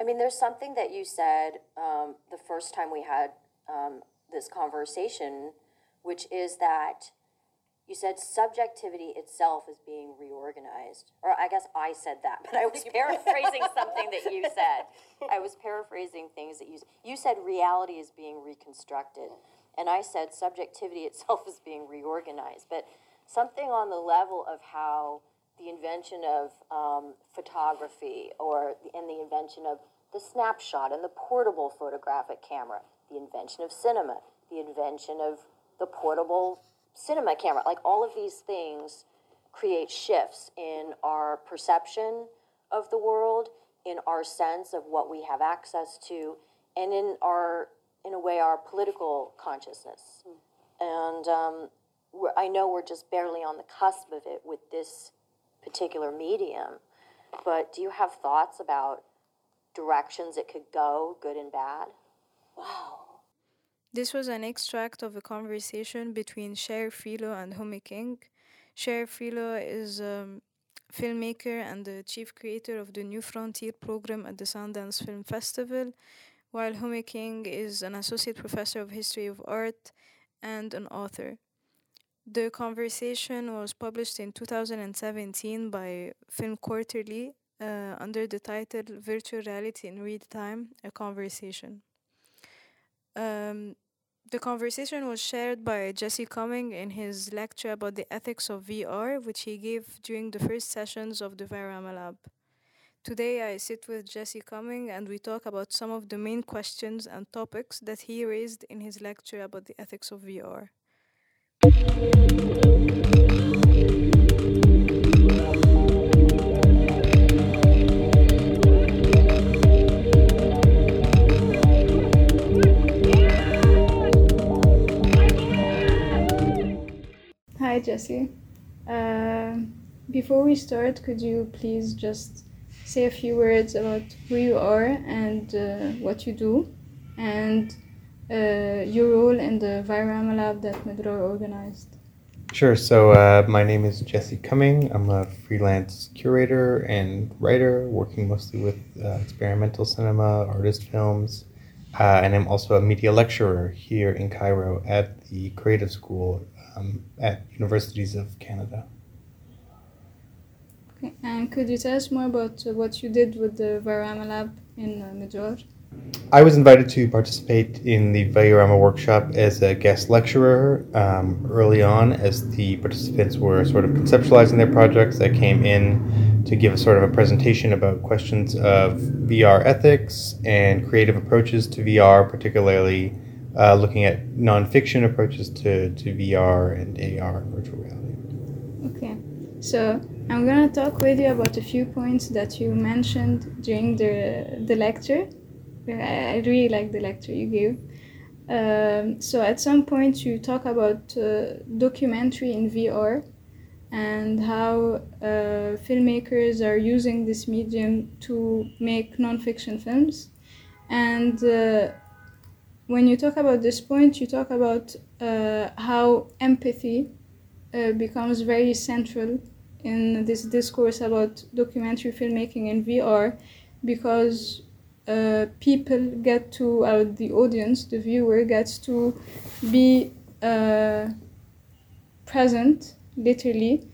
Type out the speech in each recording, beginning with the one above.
I mean, there's something that you said um, the first time we had um, this conversation, which is that you said subjectivity itself is being reorganized. Or I guess I said that, but I was paraphrasing something that you said. I was paraphrasing things that you you said reality is being reconstructed, and I said subjectivity itself is being reorganized. But something on the level of how the invention of um, photography or the, and the invention of the snapshot and the portable photographic camera, the invention of cinema, the invention of the portable cinema camera, like all of these things create shifts in our perception of the world, in our sense of what we have access to, and in our, in a way, our political consciousness. And um, I know we're just barely on the cusp of it with this particular medium, but do you have thoughts about directions it could go, good and bad? Wow. This was an extract of a conversation between Shari Frilot and Homay King. Shari Frilot is a filmmaker and the chief creator of the New Frontier program at the Sundance Film Festival, while Homay King is an associate professor of history of art and an author. The conversation was published in 2017 by Film Quarterly uh, under the title Virtual Reality in Real Time A Conversation. Um, the conversation was shared by Jesse Cumming in his lecture about the ethics of VR, which he gave during the first sessions of the Viorama Lab. Today, I sit with Jesse Cumming and we talk about some of the main questions and topics that he raised in his lecture about the ethics of VR. Hi, Jesse. Uh, before we start, could you please just say a few words about who you are and uh, what you do, and your role in the Viorama Lab that Medrar organized? Sure. So, uh, my name is Jesse Cumming. I'm a freelance curator and writer working mostly with uh, experimental cinema, artist films, uh, and I'm also a media lecturer here in Cairo at the Creative School um, at Universities of Canada. Okay, and could you tell us more about uh, what you did with the Viorama Lab in uh? I was invited to participate in the Viorama workshop as a guest lecturer um, early on as the participants were sort of conceptualizing their projects. I came in to give a sort of a presentation about questions of VR ethics and creative approaches to VR, particularly uh, looking at nonfiction approaches to, to VR and AR, and virtual reality. Okay, so I'm gonna talk with you about a few points that you mentioned during the the lecture. I really like the lecture you gave. Um, so at some point you talk about uh, documentary in VR and how uh, filmmakers are using this medium to make nonfiction films. And uh, when you talk about this point, you talk about uh, how empathy uh, becomes very central in this discourse about documentary filmmaking in VR because uh, people get to, uh, the audience, the viewer gets to be uh, present, literally,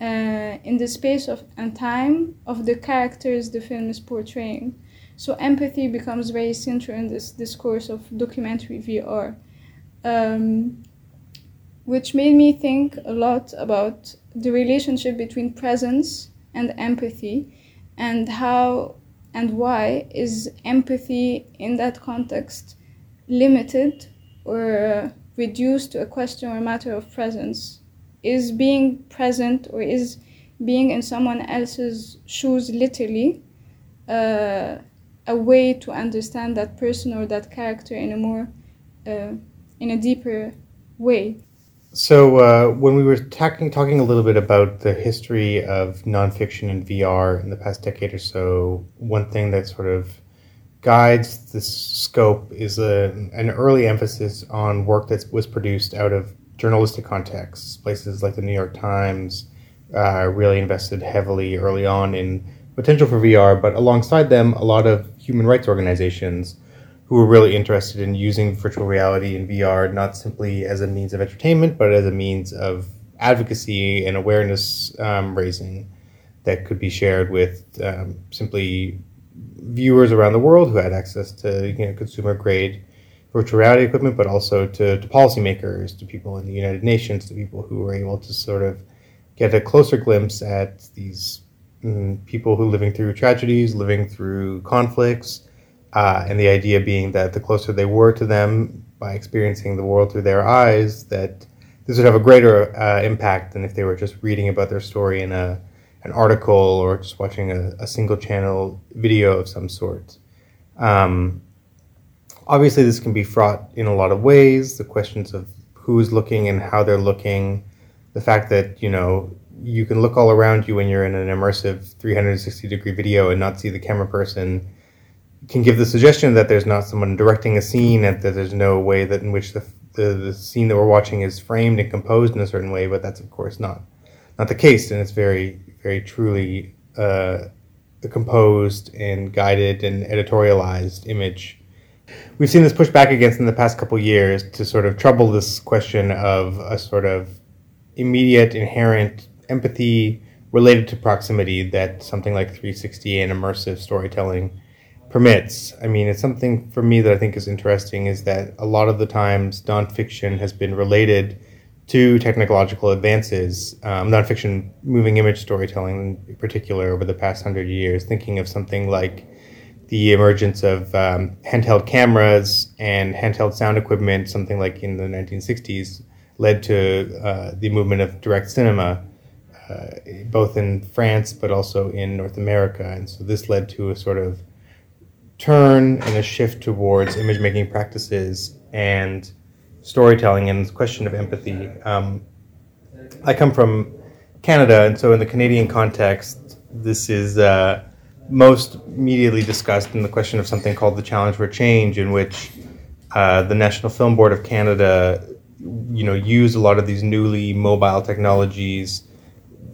uh, in the space of and time of the characters the film is portraying. So empathy becomes very central in this discourse of documentary VR, um, which made me think a lot about the relationship between presence and empathy, and how and why is empathy in that context limited or uh, reduced to a question or a matter of presence? Is being present or is being in someone else's shoes literally uh, a way to understand that person or that character in a more uh, in a deeper way? So, uh, when we were talking talking a little bit about the history of nonfiction and VR in the past decade or so, one thing that sort of guides this scope is a, an early emphasis on work that was produced out of journalistic contexts. Places like the New York Times uh, really invested heavily early on in potential for VR, but alongside them, a lot of human rights organizations who are really interested in using virtual reality and VR not simply as a means of entertainment, but as a means of advocacy and awareness um, raising that could be shared with um, simply viewers around the world who had access to you know, consumer grade virtual reality equipment, but also to, to policymakers, to people in the United Nations, to people who were able to sort of get a closer glimpse at these mm, people who are living through tragedies, living through conflicts, uh, and the idea being that the closer they were to them by experiencing the world through their eyes, that this would have a greater uh, impact than if they were just reading about their story in a an article or just watching a, a single channel video of some sort. Um, obviously, this can be fraught in a lot of ways. The questions of who's looking and how they're looking, the fact that you know you can look all around you when you're in an immersive 360 degree video and not see the camera person can give the suggestion that there's not someone directing a scene and that there's no way that in which the, the, the scene that we're watching is framed and composed in a certain way, but that's of course not not the case, and it's very very truly uh, composed and guided and editorialized image. We've seen this pushed back against in the past couple years to sort of trouble this question of a sort of immediate inherent empathy related to proximity that something like 360 and immersive storytelling permits. I mean, it's something for me that I think is interesting is that a lot of the times nonfiction has been related to technological advances, um, nonfiction moving image storytelling in particular over the past hundred years, thinking of something like the emergence of um, handheld cameras and handheld sound equipment, something like in the 1960s, led to uh, the movement of direct cinema, uh, both in France but also in North America. And so this led to a sort of turn and a shift towards image making practices and storytelling and this question of empathy. Um, I come from Canada, and so in the Canadian context, this is uh, most immediately discussed in the question of something called the Challenge for Change, in which uh, the National Film Board of Canada, you know, use a lot of these newly mobile technologies,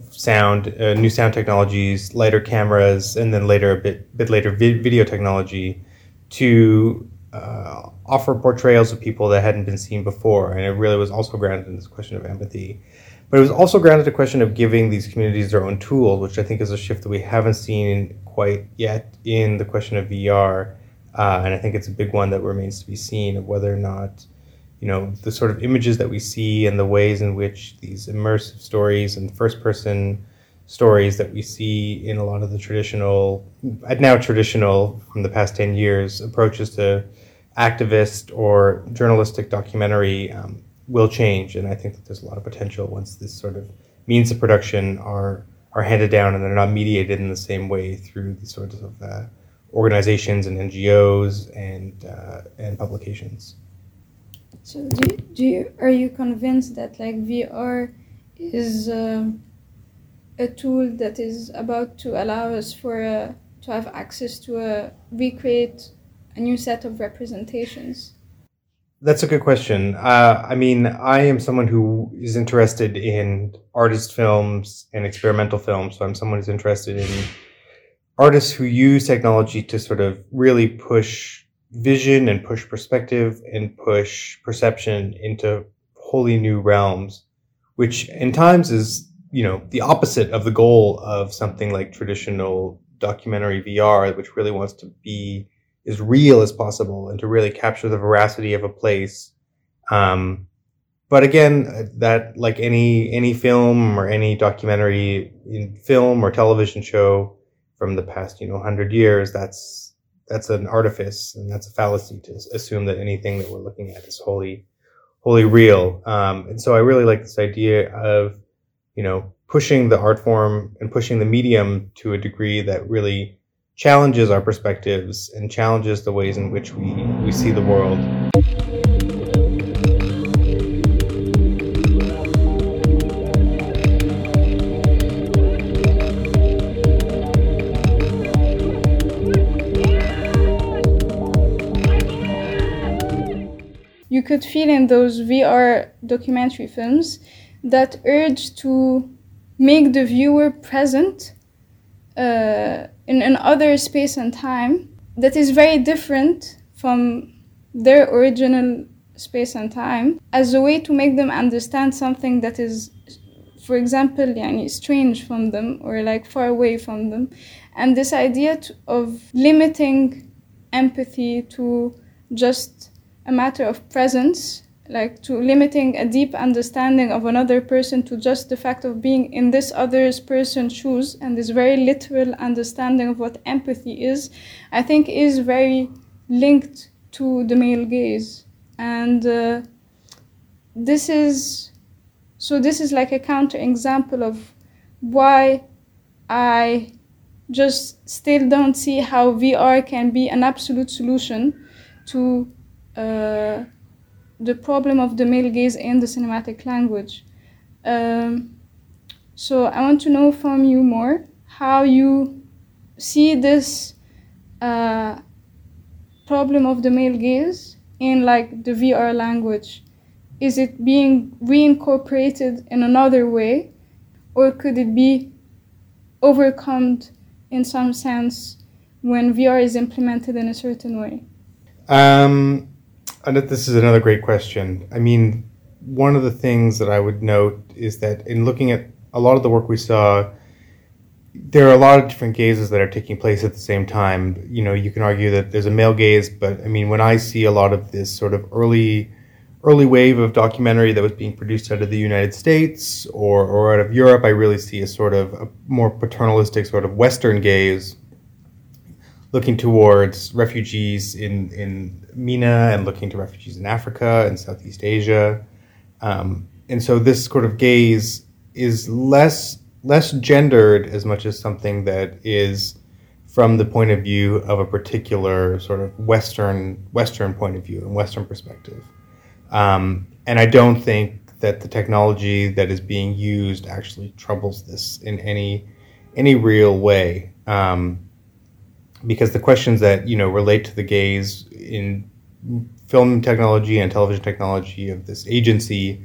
sound, uh, new sound technologies, lighter cameras, and then later a bit bit later vi- video technology to uh, offer portrayals of people that hadn't been seen before. And it really was also grounded in this question of empathy. But it was also grounded in a question of giving these communities their own tools, which I think is a shift that we haven't seen quite yet in the question of VR. Uh, and I think it's a big one that remains to be seen of whether or not, you know, the sort of images that we see and the ways in which these immersive stories and first person stories that we see in a lot of the traditional, now traditional from the past 10 years, approaches to activist or journalistic documentary um, will change. And I think that there's a lot of potential once this sort of means of production are are handed down and they're not mediated in the same way through these sorts of uh, organizations and NGOs and uh, and publications. So do you, do you, are you convinced that like VR is uh, a tool that is about to allow us for uh, to have access to a recreate a new set of representations? That's a good question. Uh, I mean, I am someone who is interested in artist films and experimental films. So I'm someone who's interested in artists who use technology to sort of really push vision and push perspective and push perception into wholly new realms, which in times is, you know, the opposite of the goal of something like traditional documentary VR, which really wants to be as real as possible and to really capture the veracity of a place. Um, but again, that like any any film or any documentary in film or television show from the past, you know, hundred years, that's that's an artifice and that's a fallacy to assume that anything that we're looking at is wholly wholly real. Um, and so I really like this idea of you know pushing the art form and pushing the medium to a degree that really challenges our perspectives and challenges the ways in which we, we see the world. Could feel in those VR documentary films that urge to make the viewer present uh, in another space and time that is very different from their original space and time as a way to make them understand something that is for example yani, strange from them or like far away from them. And this idea to, of limiting empathy to just a matter of presence like to limiting a deep understanding of another person to just the fact of being in this other person's shoes and this very literal understanding of what empathy is i think is very linked to the male gaze. And uh, this is so this is like a counter example of why i just still don't see how vr can be an absolute solution to uh, the problem of the male gaze in the cinematic language. Um, so I want to know from you more how you see this uh, problem of the male gaze in like the VR language. Is it being reincorporated in another way, or could it be overcome in some sense when VR is implemented in a certain way? Um, this is another great question. I mean, one of the things that I would note is that in looking at a lot of the work we saw, there are a lot of different gazes that are taking place at the same time. You know, you can argue that there's a male gaze, but I mean, when I see a lot of this sort of early early wave of documentary that was being produced out of the United States or, or out of Europe, I really see a sort of a more paternalistic sort of Western gaze looking towards refugees in, in MENA and looking to refugees in Africa and Southeast Asia. Um, and so this sort of gaze is less less gendered as much as something that is from the point of view of a particular sort of Western Western point of view and Western perspective. Um, and I don't think that the technology that is being used actually troubles this in any any real way. Um, because the questions that you know relate to the gaze in film technology and television technology of this agency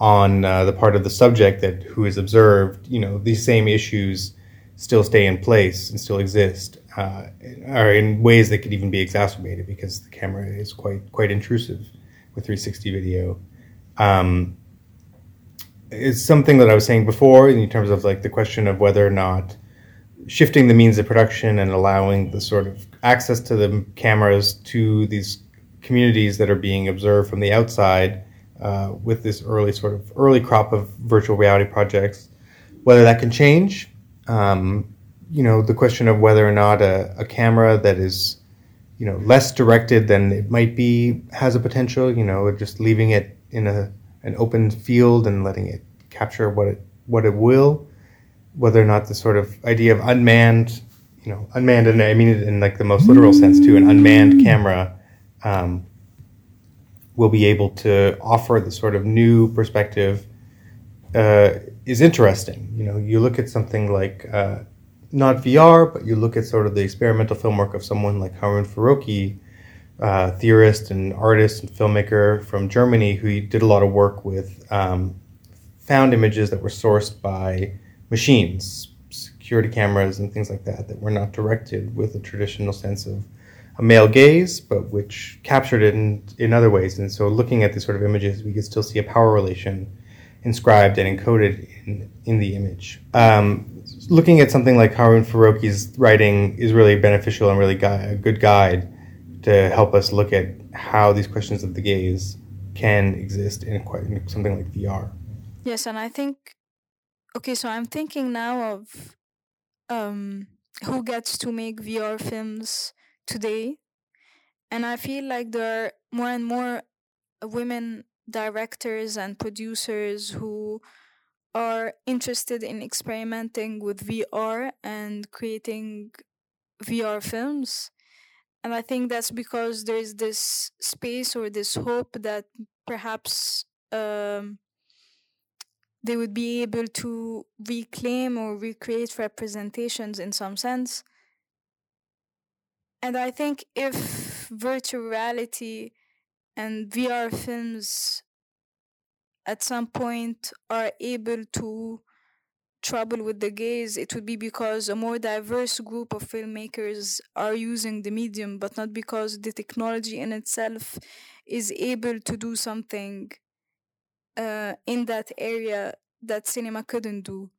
on uh, the part of the subject that who is observed, you know, these same issues still stay in place and still exist, uh, or in ways that could even be exacerbated because the camera is quite quite intrusive with 360 video. Um, it's something that I was saying before in terms of like the question of whether or not shifting the means of production and allowing the sort of access to the cameras to these communities that are being observed from the outside uh, with this early sort of early crop of virtual reality projects. Whether that can change, um, you know, the question of whether or not a, a camera that is, you know, less directed than it might be has a potential. You know, just leaving it in a an open field and letting it capture what it what it will whether or not the sort of idea of unmanned, you know, unmanned, and I mean it in like the most literal sense too, an unmanned camera um, will be able to offer the sort of new perspective uh, is interesting. You know, you look at something like uh, not VR, but you look at sort of the experimental film work of someone like Harun Farocki, uh, theorist and artist and filmmaker from Germany, who did a lot of work with um, found images that were sourced by machines, security cameras, and things like that that were not directed with a traditional sense of a male gaze, but which captured it in, in other ways. And so, looking at these sort of images, we could still see a power relation inscribed and encoded in, in the image. Um, looking at something like Harun Farocki's writing is really beneficial and really gui- a good guide to help us look at how these questions of the gaze can exist in, quite, in something like VR. Yes, and I think okay, so I'm thinking now of um, who gets to make VR films today, and I feel like there are more and more women directors and producers who are interested in experimenting with VR and creating VR films. And I think that's because there's this space or this hope that perhaps um, they would be able to reclaim or recreate representations in some sense. And I think if virtual reality and VR films at some point are able to trouble with the gaze, it would be because a more diverse group of filmmakers are using the medium, but not because the technology in itself is able to do something uh, in that area that cinema couldn't do.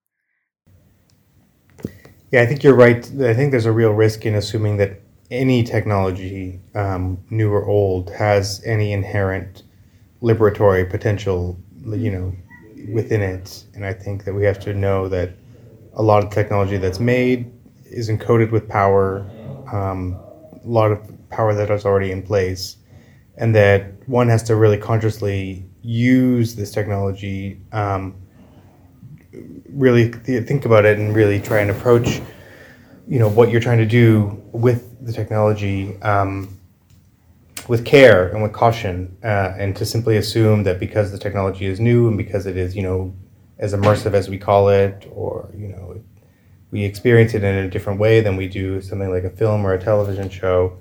Yeah, I think you're right. I think there's a real risk in assuming that any technology, um, new or old, has any inherent liberatory potential, you know, within it. And I think that we have to know that a lot of technology that's made is encoded with power, um, a lot of power that is already in place, and that one has to really consciously use this technology um, really th- think about it and really try and approach you know what you're trying to do with the technology um, with care and with caution uh, and to simply assume that because the technology is new and because it is you know as immersive as we call it or you know we experience it in a different way than we do something like a film or a television show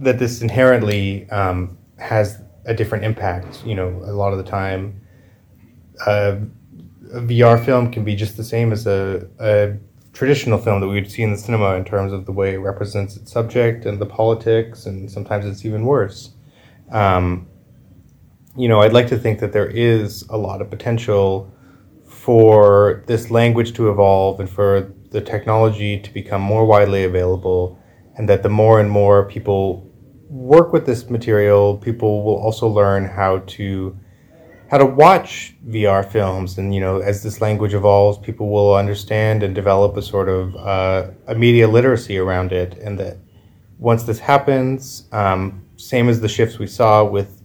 that this inherently um, has a different impact you know a lot of the time uh, a VR film can be just the same as a, a traditional film that we would see in the cinema in terms of the way it represents its subject and the politics, and sometimes it's even worse. Um, you know, I'd like to think that there is a lot of potential for this language to evolve and for the technology to become more widely available, and that the more and more people work with this material, people will also learn how to how to watch VR films, and you know, as this language evolves, people will understand and develop a sort of uh, a media literacy around it, and that once this happens, um, same as the shifts we saw with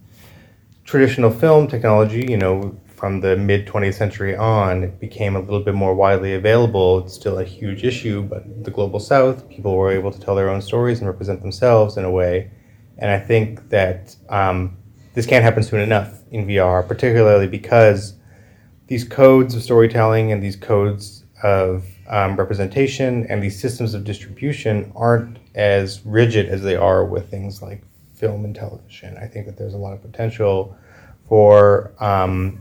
traditional film technology, you know, from the mid 20th century on, it became a little bit more widely available. It's still a huge issue, but the global south, people were able to tell their own stories and represent themselves in a way. And I think that um, this can't happen soon enough in VR, particularly because these codes of storytelling and these codes of um, representation and these systems of distribution aren't as rigid as they are with things like film and television. I think that there's a lot of potential for um,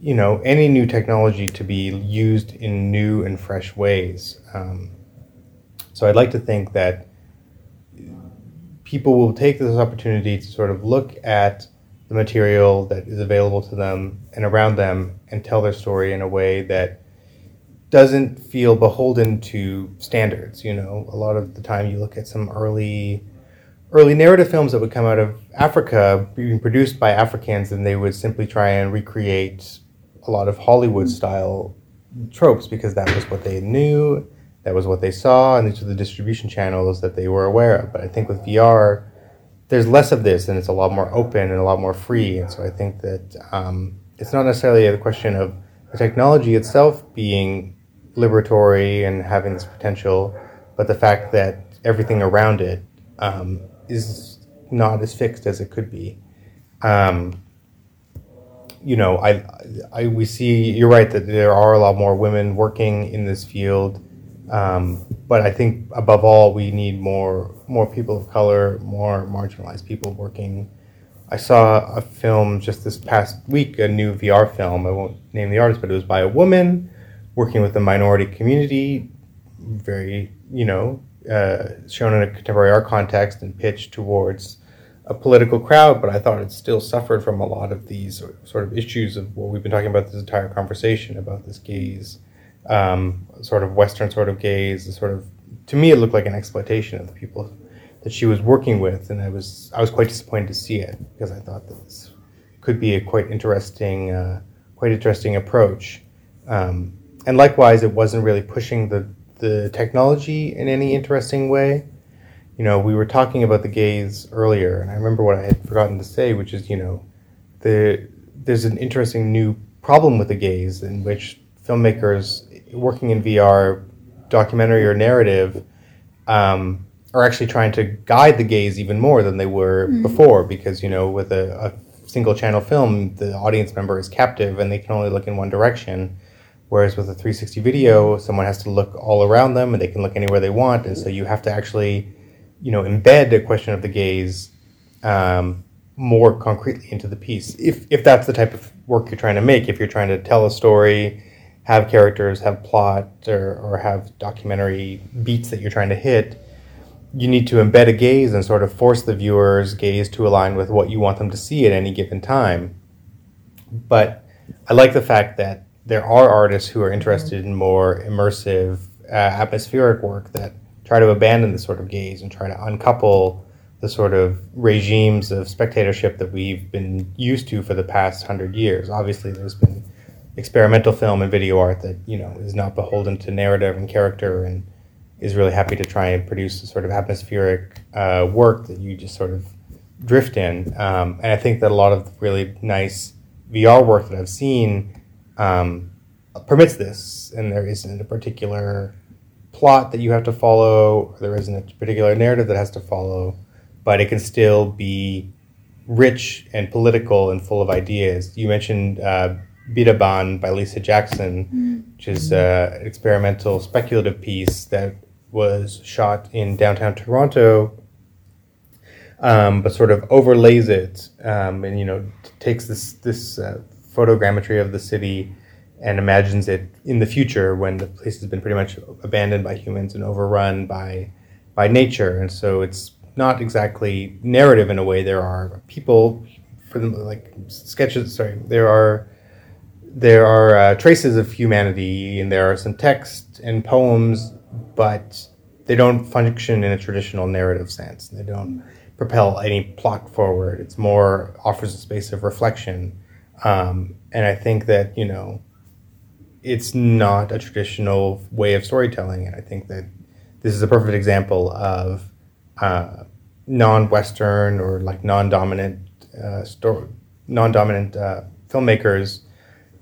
you know any new technology to be used in new and fresh ways. Um, so I'd like to think that people will take this opportunity to sort of look at the material that is available to them and around them and tell their story in a way that doesn't feel beholden to standards. You know, a lot of the time you look at some early early narrative films that would come out of Africa being produced by Africans and they would simply try and recreate a lot of Hollywood style tropes because that was what they knew that was what they saw, and these were the distribution channels that they were aware of. But I think with VR, there's less of this, and it's a lot more open and a lot more free. And so I think that um, it's not necessarily a question of the technology itself being liberatory and having this potential, but the fact that everything around it um, is not as fixed as it could be. Um, you know, I, I, we see. You're right that there are a lot more women working in this field um, but I think above all, we need more more people of color, more marginalized people working. I saw a film just this past week, a new VR film. I won't name the artist, but it was by a woman working with the minority community, very you know uh, shown in a contemporary art context and pitched towards a political crowd. But I thought it still suffered from a lot of these sort of issues of what we've been talking about this entire conversation about this gaze um, sort of Western sort of gaze, sort of to me it looked like an exploitation of the people that she was working with, and I was I was quite disappointed to see it because I thought that this could be a quite interesting uh, quite interesting approach, um, and likewise it wasn't really pushing the the technology in any interesting way. You know, we were talking about the gaze earlier, and I remember what I had forgotten to say, which is you know, the there's an interesting new problem with the gaze in which filmmakers working in VR, documentary or narrative, um, are actually trying to guide the gaze even more than they were mm. before because you know with a, a, single channel film the audience member is captive and they can only look in one direction. Whereas with a 360 video someone has to look all around them and they can look anywhere they want. And so you have to actually you know embed a question of the gaze um, more concretely into the piece. If, if that's the type of work you're trying to make if you're trying to tell a story have characters, have plot, or, or have documentary beats that you're trying to hit, you need to embed a gaze and sort of force the viewer's gaze to align with what you want them to see at any given time. But I like the fact that there are artists who are interested in more immersive, uh, atmospheric work that try to abandon the sort of gaze and try to uncouple the sort of regimes of spectatorship that we've been used to for the past hundred years. Obviously, there's been experimental film and video art that you know is not beholden to narrative and character and is really happy to try and produce a sort of atmospheric uh, work that you just sort of drift in. Um, and I think that a lot of really nice VR work that I've seen um, permits this, and there isn't a particular plot that you have to follow, or there isn't a particular narrative that has to follow, but it can still be rich and political and full of ideas. You mentioned uh, Biidaaban by Lisa Jackson, which is an experimental speculative piece that was shot in downtown Toronto, um, but sort of overlays it um, and you know takes this this uh, photogrammetry of the city and imagines it in the future when the place has been pretty much abandoned by humans and overrun by by nature, and so it's not exactly narrative in a way. There are people for them like sketches. Sorry, there are there are uh, traces of humanity, and there are some text and poems but they don't function in a traditional narrative sense. They don't propel any plot forward. It's more offers a space of reflection, um, and I think that you know, it's not a traditional way of storytelling, and I think that this is a perfect example of uh, non-Western or like non-dominant uh, story, non-dominant uh, filmmakers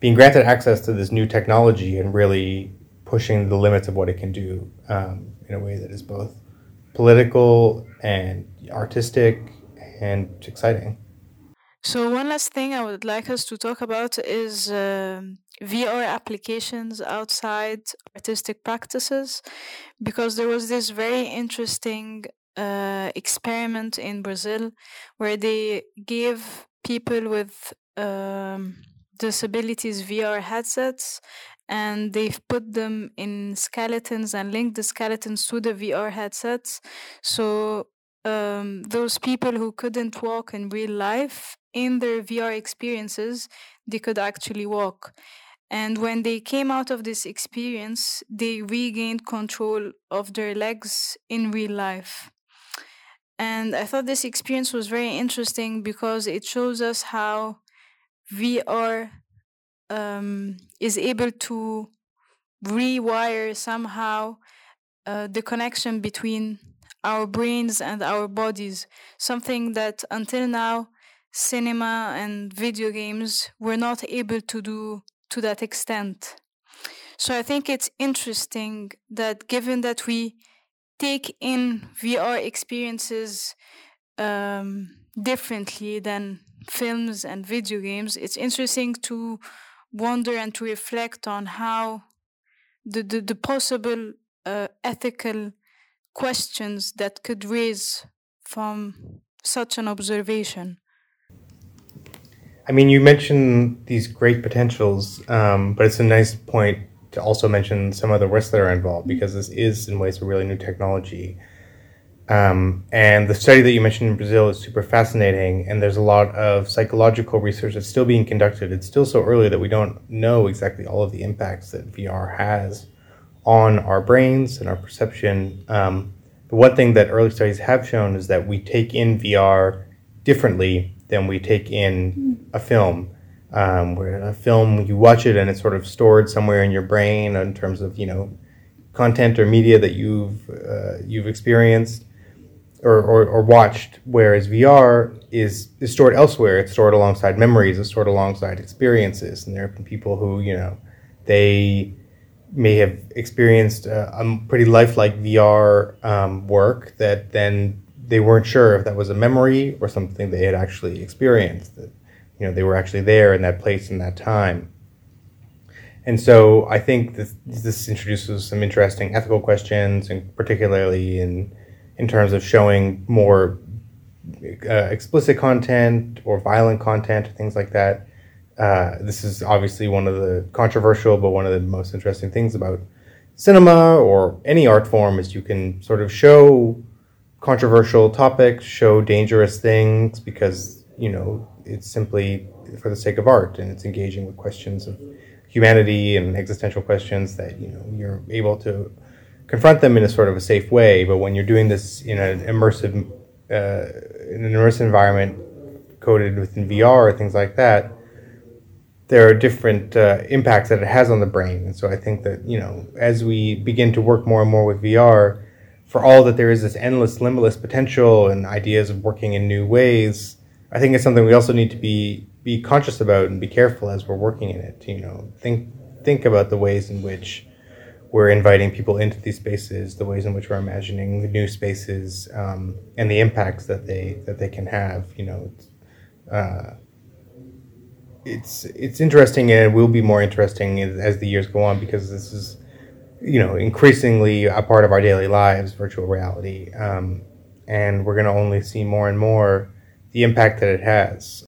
being granted access to this new technology and really pushing the limits of what it can do um, in a way that is both political and artistic and exciting. So one last thing I would like us to talk about is uh, VR applications outside artistic practices, because there was this very interesting uh, experiment in Brazil where they gave people with um, disabilities VR headsets and they've put them in skeletons and linked the skeletons to the VR headsets. So um, those people who couldn't walk in real life in their VR experiences, they could actually walk. And when they came out of this experience, they regained control of their legs in real life. And I thought this experience was very interesting because it shows us how VR um, is able to rewire somehow uh, the connection between our brains and our bodies, something that until now cinema and video games were not able to do to that extent. So I think it's interesting that given that we take in VR experiences um, differently than films and video games, it's interesting to wonder and to reflect on how the, the, the possible uh, ethical questions that could raise from such an observation. I mean, you mentioned these great potentials, um, but it's a nice point to also mention some of the risks that are involved because this is, in ways, a really new technology. Um, and the study that you mentioned in Brazil is super fascinating, and there's a lot of psychological research that's still being conducted. It's still so early that we don't know exactly all of the impacts that VR has on our brains and our perception. Um, but one thing that early studies have shown is that we take in VR differently than we take in a film. Um, where a film, you watch it and it's sort of stored somewhere in your brain in terms of you know content or media that you've uh, you've experienced or, or, or, watched, whereas VR is, is stored elsewhere. It's stored alongside memories, it's stored alongside experiences. And there have been people who, you know, they may have experienced a, pretty lifelike VR um, work that then they weren't sure if that was a memory or something they had actually experienced. That, you know, they were actually there in that place in that time. And so I think this, this introduces some interesting ethical questions, and particularly in in terms of showing more uh, explicit content or violent content, things like that. uh, this is obviously one of the controversial, but one of the most interesting things about cinema or any art form is you can sort of show controversial topics, show dangerous things because you know it's simply for the sake of art and it's engaging with questions of humanity and existential questions that you know you're able to confront them in a sort of a safe way. But when you're doing this in an immersive uh, in an immersive environment coded within VR or things like that, there are different uh, impacts that it has on the brain. And so I think that, you know, as we begin to work more and more with VR, for all that there is this endless, limitless potential and ideas of working in new ways, I think it's something we also need to be be conscious about and be careful as we're working in it. You know, think think about the ways in which we're inviting people into these spaces, the ways in which we're imagining the new spaces, um, and the impacts that they that they can have. You know, uh, it's it's interesting and it will be more interesting as, as the years go on because this is you know increasingly a part of our daily lives virtual reality um, and we're going to only see more and more the impact that it has